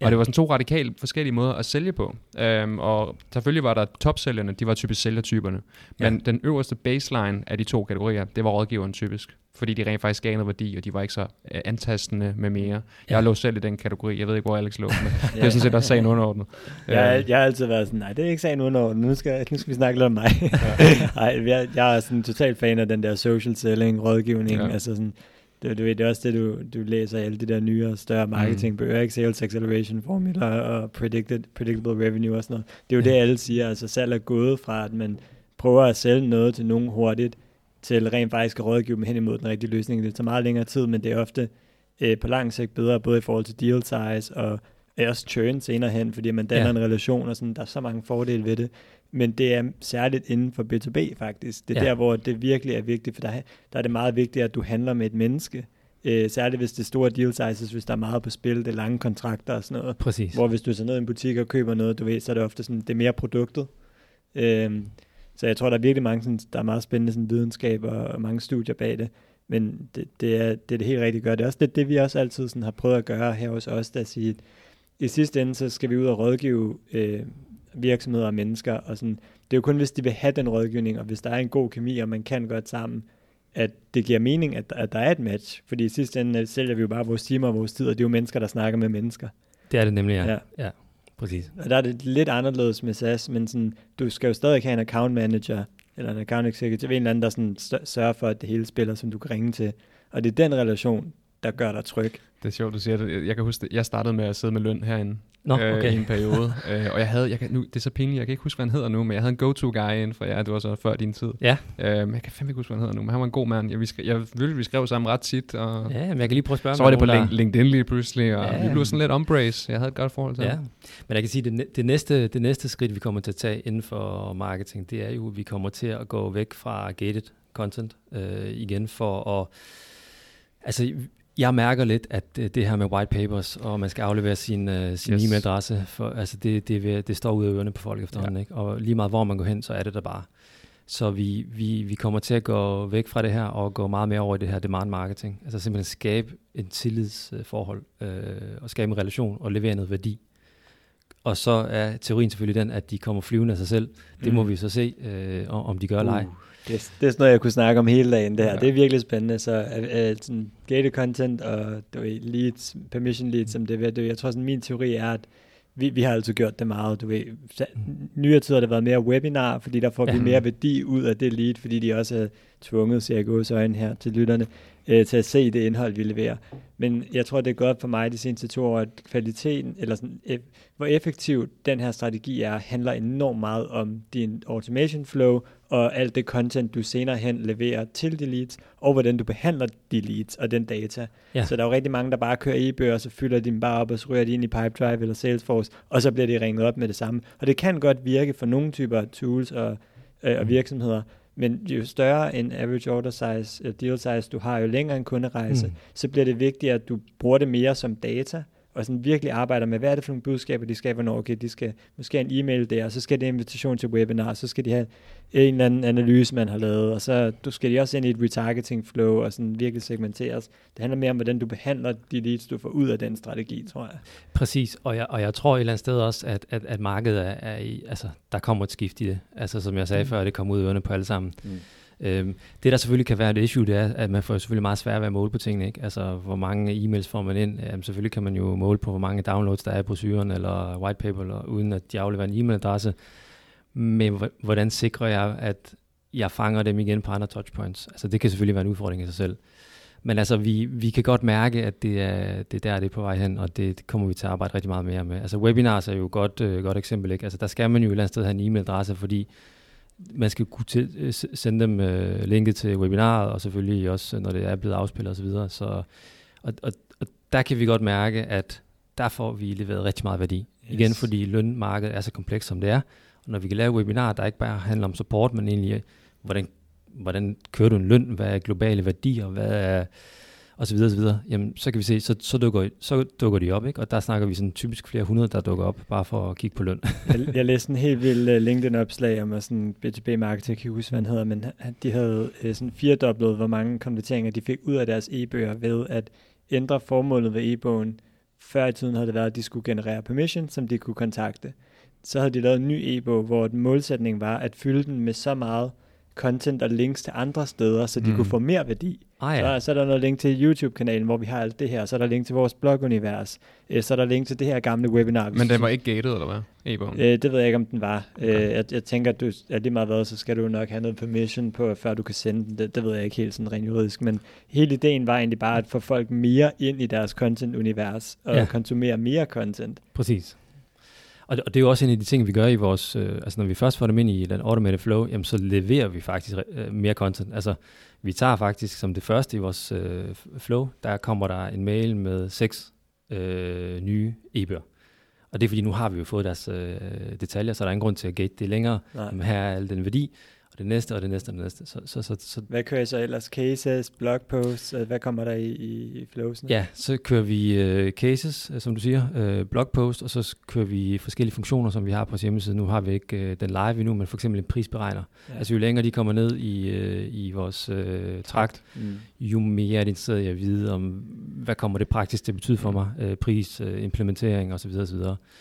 Ja. Og det var sådan to radikalt forskellige måder at sælge på. Øhm, og selvfølgelig var der topsælgerne, de var typisk sælgertyperne. Men ja. den øverste baseline af de to kategorier, det var rådgiveren typisk. Fordi de rent faktisk gav noget værdi, og de var ikke så uh, antastende med mere. Ja. Jeg lå selv i den kategori. Jeg ved ikke, hvor Alex lå, men ja. det er sådan set også sagen underordnet. Jeg, øhm. jeg har altid været sådan, nej, det er ikke sagen underordnet. Nu skal, nu skal vi snakke lidt om mig. Nej, jeg, jeg er sådan total fan af den der social selling, rådgivning. Ja. Altså sådan, det, du ved, det er også det, du, du læser alle de der nye og større marketingbøger, ikke? Sales Acceleration Formula og predicted, Predictable Revenue og sådan noget. Det er jo ja. det, alle siger. Altså salg er gået fra, at man prøver at sælge noget til nogen hurtigt, til rent faktisk at rådgive dem hen imod den rigtige løsning. Det tager meget længere tid, men det er ofte øh, på lang sigt bedre, både i forhold til deal size og også churn senere hen, fordi man danner ja. en relation, og sådan, der er så mange fordele ved det men det er særligt inden for B2B faktisk. Det er ja. der, hvor det virkelig er vigtigt, for der, der er det meget vigtigt, at du handler med et menneske. Øh, særligt hvis det er store deal sizes, hvis der er meget på spil, det er lange kontrakter og sådan noget. Præcis. Hvor hvis du tager ned i en butik og køber noget, du ved, så er det ofte sådan, det er mere produktet. Øh, så jeg tror, der er virkelig mange, sådan, der er meget spændende sådan, videnskab og, og mange studier bag det. Men det, det, er, det er det helt rigtigt gør. Det er også det, det vi også altid sådan, har prøvet at gøre her hos os, at sige, i sidste ende, så skal vi ud og rådgive øh, virksomheder og mennesker, og sådan, det er jo kun, hvis de vil have den rådgivning, og hvis der er en god kemi, og man kan godt sammen, at det giver mening, at, at der er et match. Fordi i sidste ende sælger vi jo bare vores timer og vores tid, og det er jo mennesker, der snakker med mennesker. Det er det nemlig, ja. ja. ja præcis. Og der er det lidt anderledes med SAS, men sådan, du skal jo stadig have en account manager, eller en account executive, en eller anden, der sådan sørger for, at det hele spiller, som du kan ringe til. Og det er den relation, der gør dig tryg. Det er sjovt, du siger det. Jeg kan huske, jeg startede med at sidde med løn herinde Nå, okay. øh, i en periode. øh, og jeg havde, jeg kan, nu, det er så pinligt, jeg kan ikke huske, hvad han hedder nu, men jeg havde en go-to-guy inden for jer, det var så før din tid. Ja. Øh, jeg kan fandme ikke huske, hvad han hedder nu, men han var en god mand. Jeg, vi, skrev, jeg ville, vi skrev sammen ret tit. Og ja, men jeg kan lige prøve at spørge Så var det på der... LinkedIn lige pludselig, og ja. vi blev sådan lidt ombrace. Jeg havde et godt forhold til ja. Men jeg kan sige, det, det, næste, det næste skridt, vi kommer til at tage inden for marketing, det er jo, at vi kommer til at gå væk fra gated content øh, igen for at Altså, jeg mærker lidt, at det her med white papers, og man skal aflevere sin, uh, sin yes. e-mailadresse, for, altså det, det, det står ud af ørerne på folk efterhånden. Ja. Ikke? Og lige meget hvor man går hen, så er det der bare. Så vi, vi, vi kommer til at gå væk fra det her, og gå meget mere over i det her demand marketing. Altså simpelthen skabe en tillidsforhold, øh, og skabe en relation, og levere noget værdi. Og så er teorien selvfølgelig den, at de kommer flyvende af sig selv. Det mm. må vi så se, øh, om de gør uh. Det, det er sådan noget, jeg kunne snakke om hele dagen, det her. Ja. Det er virkelig spændende. Så uh, sådan gated content og du ved, leads, permission leads, som det er ved Jeg tror, sådan min teori er, at vi, vi har altid gjort det meget, du ved. Nyere tid har det været mere webinar, fordi der får vi mere værdi ud af det lead, fordi de også er tvunget, ser jeg gås øjne her til lytterne, øh, til at se det indhold, vi leverer. Men jeg tror, det er godt for mig de seneste to år, at kvaliteten, eller sådan, e- hvor effektiv den her strategi er, handler enormt meget om din automation flow, og alt det content, du senere hen leverer til de leads, og hvordan du behandler de leads og den data. Ja. Så der er jo rigtig mange, der bare kører e-bøger, og så fylder de dem bare op, og så ryger de ind i Pipedrive eller Salesforce, og så bliver de ringet op med det samme. Og det kan godt virke for nogle typer tools og, øh, og mm. Men jo større en average order size, uh, deal size du har, jo længere en kunderejse, mm. så bliver det vigtigt, at du bruger det mere som data, og sådan virkelig arbejder med, hvad er det for nogle budskaber, de skal, hvornår, okay, de skal måske en e-mail der, og så skal det invitation til webinar, så skal de have en eller anden analyse, man har lavet, og så du skal de også ind i et retargeting flow, og sådan virkelig segmenteres. Det handler mere om, hvordan du behandler de leads, du får ud af den strategi, tror jeg. Præcis, og jeg, og jeg tror et eller andet sted også, at, at, at markedet er, er i, altså, der kommer et skift i det. Altså som jeg sagde mm. før, det kommer ud i på alle sammen. Mm. Øhm, det, der selvfølgelig kan være et issue, det er, at man får selvfølgelig meget svært ved at måle på tingene. Ikke? Altså, hvor mange e-mails får man ind? Jamen, selvfølgelig kan man jo måle på, hvor mange downloads der er i brosyren eller white paper, eller, uden at de afleverer en e-mailadresse. Men hvordan sikrer jeg, at jeg fanger dem igen på andre touchpoints? Altså, det kan selvfølgelig være en udfordring i sig selv. Men altså, vi, vi kan godt mærke, at det er, det er der, det er på vej hen, og det, det kommer vi til at arbejde rigtig meget mere med. Altså, webinars er jo et godt, øh, godt eksempel. Ikke? Altså, der skal man jo et eller andet sted have en e-mailadresse, fordi man skal kunne til, øh, sende dem øh, linket til webinaret, og selvfølgelig også, når det er blevet afspillet osv. Så, videre. så og, og, og der kan vi godt mærke, at der får vi leveret rigtig meget værdi. Yes. Igen, fordi lønmarkedet er så komplekst, som det er. Og når vi kan lave webinarer, der ikke bare handler om support, men egentlig, hvordan, hvordan kører du en løn, hvad er globale værdier, hvad er og så videre, og så videre, jamen så kan vi se, så, så, dukker, så dukker de op, ikke? og der snakker vi sådan typisk flere hundrede, der dukker op, bare for at kigge på løn. jeg, jeg læste en helt vild uh, LinkedIn-opslag om sådan B2B-marketing, jeg kan huske, hvad han hedder, men de havde uh, sådan firedoblet, hvor mange konverteringer de fik ud af deres e-bøger ved at ændre formålet ved e-bogen. Før i tiden havde det været, at de skulle generere permission, som de kunne kontakte. Så havde de lavet en ny e-bog, hvor målsætningen var at fylde den med så meget content og links til andre steder, så de mm. kunne få mere værdi. Ah, ja. så, så er der noget link til YouTube-kanalen, hvor vi har alt det her. Så er der link til vores blogunivers. Øh, så er der link til det her gamle webinar. Men den var ikke gated, eller hvad? E-bogen? Øh, det ved jeg ikke, om den var. Okay. Øh, jeg, jeg tænker, at, du, at lige meget hvad, så skal du nok have noget permission på, før du kan sende den. Det, det ved jeg ikke helt sådan rent juridisk. Men hele ideen var egentlig bare at få folk mere ind i deres content-univers og ja. konsumere mere content. Præcis. Og, og det er jo også en af de ting, vi gør i vores, øh, altså når vi først får dem ind i den automated flow, jamen så leverer vi faktisk øh, mere content. Altså vi tager faktisk som det første i vores øh, flow, der kommer der en mail med seks øh, nye e-bøger. Og det er fordi, nu har vi jo fået deres øh, detaljer, så der er ingen grund til at gate det længere. Jamen, her er al den værdi og det næste, og det næste, og det næste. Så, så, så, så, hvad kører I så ellers? Cases, blogposts, hvad kommer der i, i, i flowsene? Ja, så kører vi uh, cases, øh, som du siger, uh, blogpost, og så kører vi forskellige funktioner, som vi har på vores hjemmeside. Nu har vi ikke uh, den live endnu, men for eksempel en prisberegner. Ja. Altså jo længere de kommer ned i, uh, i vores uh, trakt, mm. jo mere er det interesseret i at vide om, hvad kommer det praktisk til at betyde for mig, uh, pris, uh, implementering osv. osv.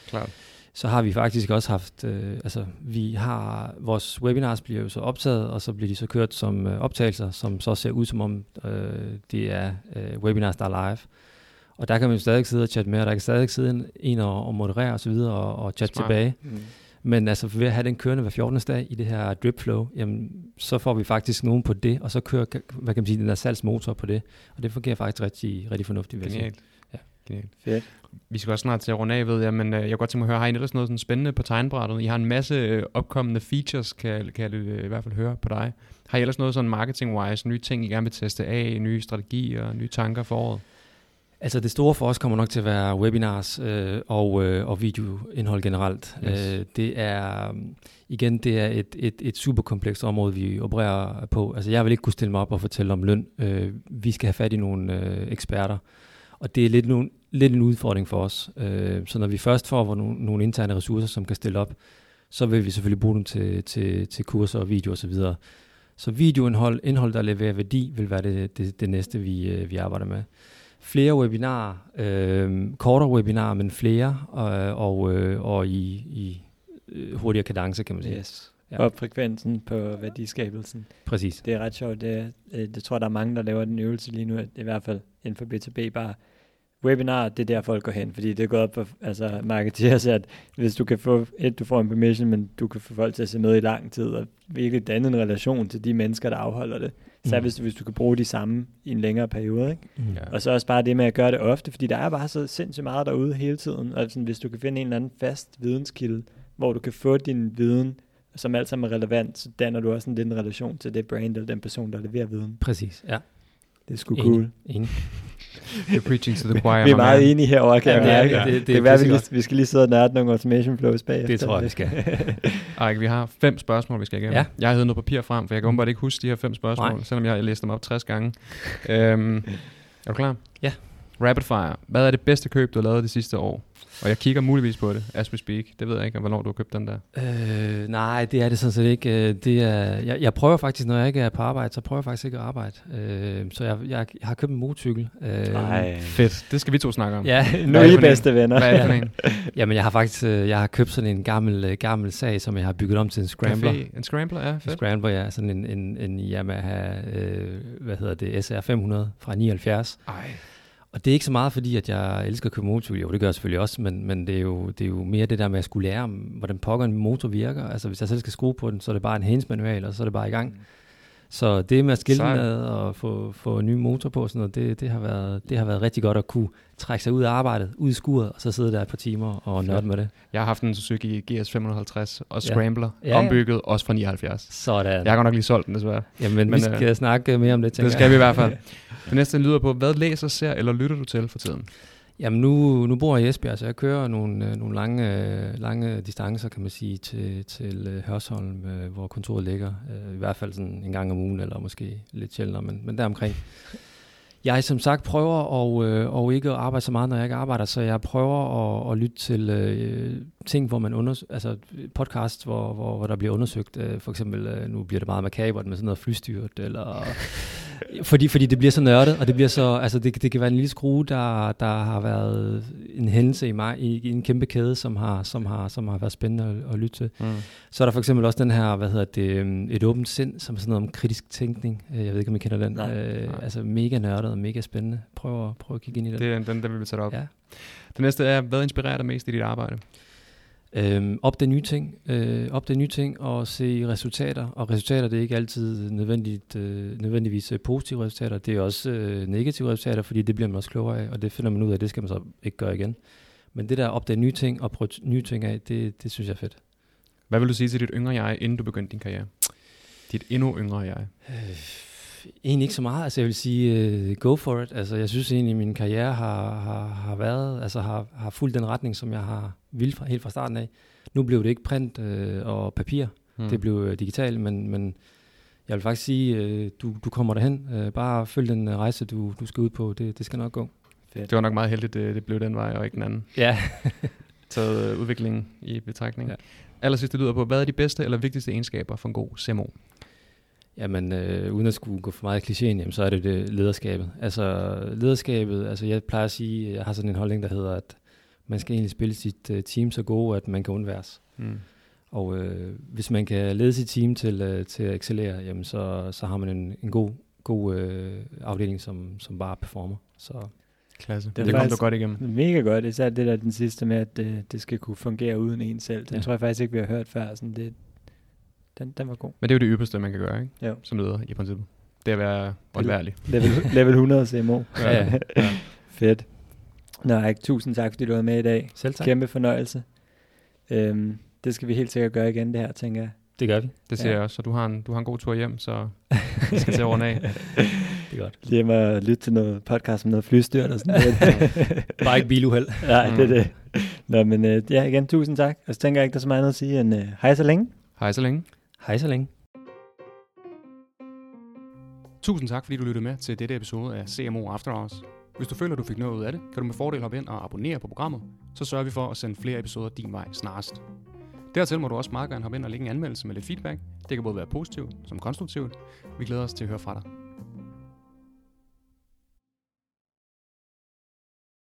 Klart så har vi faktisk også haft, øh, altså vi har, vores webinars bliver jo så optaget, og så bliver de så kørt som øh, optagelser, som så ser ud som om øh, det er øh, webinars, der er live. Og der kan man jo stadig sidde og chatte med, og der kan stadig sidde en og, og moderere osv. Og, og chatte Smart. tilbage. Mm. Men altså ved at have den kørende hver 14. dag i det her drip flow, jamen, så får vi faktisk nogen på det, og så kører hvad kan man sige, den der salgsmotor på det. Og det fungerer faktisk rigtig, rigtig fornuftigt. Genialt. Ja. Genialt. Fedt. Vi skal også snart til at runde af, ved jeg, men øh, jeg kunne godt tænke mig at høre, har I ellers noget sådan spændende på tegnbrættet? I har en masse øh, opkommende features, kan, kan jeg øh, i hvert fald høre på dig. Har I ellers noget sådan marketing-wise, nye ting, I gerne vil teste af, nye strategier, nye tanker for året? Altså det store for os kommer nok til at være webinars øh, og, øh, og videoindhold generelt. Yes. Øh, det er igen det er et, et, et super komplekst område, vi opererer på. Altså jeg vil ikke kunne stille mig op og fortælle om løn. Øh, vi skal have fat i nogle øh, eksperter. Og det er lidt, nogle, lidt en udfordring for os. Øh, så når vi først får nogle, nogle interne ressourcer, som kan stille op, så vil vi selvfølgelig bruge dem til, til, til kurser og video osv. Så, videre. så videoindhold, indhold, der leverer værdi, vil være det, det, det næste, vi, øh, vi arbejder med. Flere webinarer, øh, kortere webinarer, men flere, øh, og, øh, og i, i øh, hurtigere kadence, kan man sige. Yes. Ja. Og frekvensen på værdiskabelsen. Præcis. Det er ret sjovt. Det, det tror der er mange, der laver den øvelse lige nu, i hvert fald inden for B2B, bare webinar, det er der folk går hen, fordi det er gået op for altså, marketeers, at hvis du kan få, et, du får en permission, men du kan få folk til at se med i lang tid, og virkelig danne en relation til de mennesker, der afholder det. Så mm. hvis, du, hvis du kan bruge de samme i en længere periode. Ikke? Mm. Og så også bare det med at gøre det ofte, fordi der er bare så sindssygt meget derude hele tiden. Og sådan, hvis du kan finde en eller anden fast videnskilde, hvor du kan få din viden, som alt sammen er relevant, så danner du også en lille relation til det brand eller den person, der leverer viden. Præcis, ja. Det er sgu cool. Enig. You're preaching to the choir. vi er meget enige herovre, kan ja, jeg ja, det, det, det, det, det vi, lige, vi skal lige sidde og nørde nogle automation flows bag. Det tror jeg, vi skal. Ej, vi har fem spørgsmål, vi skal igennem. Ja. Jeg har hævet noget papir frem, for jeg kan umiddelbart ikke huske de her fem spørgsmål, Nej. selvom jeg har læst dem op 60 gange. øhm, er du klar? Ja. Rapid fire. Hvad er det bedste køb, du har lavet det sidste år? Og jeg kigger muligvis på det, as we speak. Det ved jeg ikke, hvornår du har købt den der. Øh, nej, det er det sådan set ikke. Øh, Det er, jeg, jeg prøver faktisk, når jeg ikke er på arbejde, så prøver jeg faktisk ikke at arbejde. Øh, så jeg, jeg, jeg har købt en motorcykel. Øh. Fedt. Det skal vi to snakke om. Ja, Nu er I en? bedste venner. Hvad er det for en? jamen jeg har faktisk øh, jeg har købt sådan en gammel, øh, gammel sag, som jeg har bygget om til en scrambler. Café. En scrambler, ja, En fedt. scrambler, ja. Sådan en, en, en Yamaha, øh, hvad hedder det, SR 500 fra 79. Ej. Og det er ikke så meget fordi, at jeg elsker at køre motorcykel. Jo, det gør jeg selvfølgelig også, men, men det, er jo, det er jo mere det der med at skulle lære, hvordan pokker en motor virker. Altså hvis jeg selv skal skrue på den, så er det bare en hændsmanual og så er det bare i gang. Mm. Så det med at skille Sejt. med og få, få en ny motor på, sådan noget, det, det, har været, det har været rigtig godt at kunne trække sig ud af arbejdet, ud i skuret, og så sidde der et par timer og nørde med det. Jeg har haft en Suzuki GS 550 og Ja. Scrambler, Ja, ja. ombygget, også fra 79. Sådan. Jeg har godt nok lige solgt den, desværre. Jamen, men, vi skal øh, øh, snakke mere om det, tænker Det skal vi i hvert fald. Det næste lyder på, hvad læser, ser eller lytter du til for tiden? Jamen nu, nu bor jeg i Esbjerg, så jeg kører nogle, øh, nogle lange, øh, lange distancer, kan man sige, til, til øh, Hørsholm, hvor kontoret ligger. I hvert fald sådan en gang om ugen, eller måske lidt sjældnere, men, men deromkring. Jeg som sagt prøver og, øh, og ikke at arbejde så meget, når jeg ikke arbejder, så jeg prøver at, at lytte til øh, ting, hvor man unders- altså podcast, hvor, hvor, hvor der bliver undersøgt. Øh, for eksempel, øh, nu bliver det meget makabert med sådan noget flystyrt, eller fordi, fordi det bliver så nørdet, og det bliver så, altså det, det kan være en lille skrue, der, der har været en hændelse i mig, i, i en kæmpe kæde, som har, som har, som har været spændende at, at lytte til. Mm. Så er der for eksempel også den her, hvad hedder det, øhm, et åbent sind, som er sådan noget om kritisk tænkning. Øh, Jeg ved ikke, om I kender den. Nej. Øh, Nej. altså mega nørdet og mega spændende. Prøv at, prøv at kigge ind i den. Det er den, vil vi tage op. Ja. Det næste er, hvad inspirerer dig mest i dit arbejde? Øhm, opdage nye ting, øh, opdage nye ting og se resultater. Og resultater, det er ikke altid nødvendigt, øh, nødvendigvis øh, positive resultater. Det er også øh, negative resultater, fordi det bliver man også klogere af, og det finder man ud af, det skal man så ikke gøre igen. Men det der at opdage nye ting og prøve nye ting af, det, det synes jeg er fedt. Hvad vil du sige til dit yngre jeg, inden du begyndte din karriere? Dit endnu yngre jeg. Øh, egentlig ikke så meget. Altså jeg vil sige, uh, go for it. Altså jeg synes egentlig, at min karriere har, har, har været, altså har, har fulgt den retning, som jeg har ville fra, helt fra starten af. Nu blev det ikke print øh, og papir. Mm. Det blev øh, digitalt, men, men jeg vil faktisk sige, øh, du, du kommer derhen. Øh, bare følg den øh, rejse, du, du skal ud på. Det, det skal nok gå. Fedt. Det var nok meget heldigt, det, det blev den vej, og ikke den anden. Ja. Taget øh, udviklingen i betragtning. Ja. Ja. Allersidst, det lyder på, hvad er de bedste eller vigtigste egenskaber for en god CMO? Jamen, øh, uden at skulle gå for meget i klichéen, jamen, så er det det lederskabet. Altså, lederskabet, altså jeg plejer at sige, jeg har sådan en holdning, der hedder, at man skal egentlig spille sit uh, team så gode, at man kan undværes. Mm. Og øh, hvis man kan lede sit team til, øh, til at excellere, jamen så, så har man en, en god, god øh, afdeling, som, som bare performer. Så Klasse. Det Det, det kom du godt igennem. Mega godt, især det der den sidste med, at det, det skal kunne fungere uden en selv. Den Ja. tror jeg faktisk ikke, vi har hørt før. Sådan det, den, den var god. Men det er jo det ypperste, man kan gøre, ikke? Jo. Som leder i princippet. Det er at være undværlig. Level, level 100 CMO. Ja, ja. ja. Fedt. Nå, ikke tusind tak, fordi du var med i dag. selv tak. Kæmpe fornøjelse. Øhm, det skal vi helt sikkert gøre igen, det her, tænker jeg. Det gør vi. Det siger Ja. jeg også. Så du har, en, du har en god tur hjem, så vi skal til at runde af. Det er godt. Lige hjemme og lytte til noget podcast om noget flystyrt og sådan noget. Bare ikke biluheld. Nej, det er Mm. det. Nå, men øh, ja, igen, tusind tak. Og så tænker jeg ikke, der er så meget andet at sige end øh, hej så længe. Hej så længe. Hej så længe. Tusind tak, fordi du lyttede med til dette episode af CMO After Hours. Hvis du føler, du fik noget ud af det, kan du med fordel hoppe ind og abonnere på programmet. Så sørger vi for at sende flere episoder din vej snarest. Dertil må du også meget gerne hoppe ind og lægge en anmeldelse med lidt feedback. Det kan både være positivt som konstruktivt. Vi glæder os til at høre fra dig.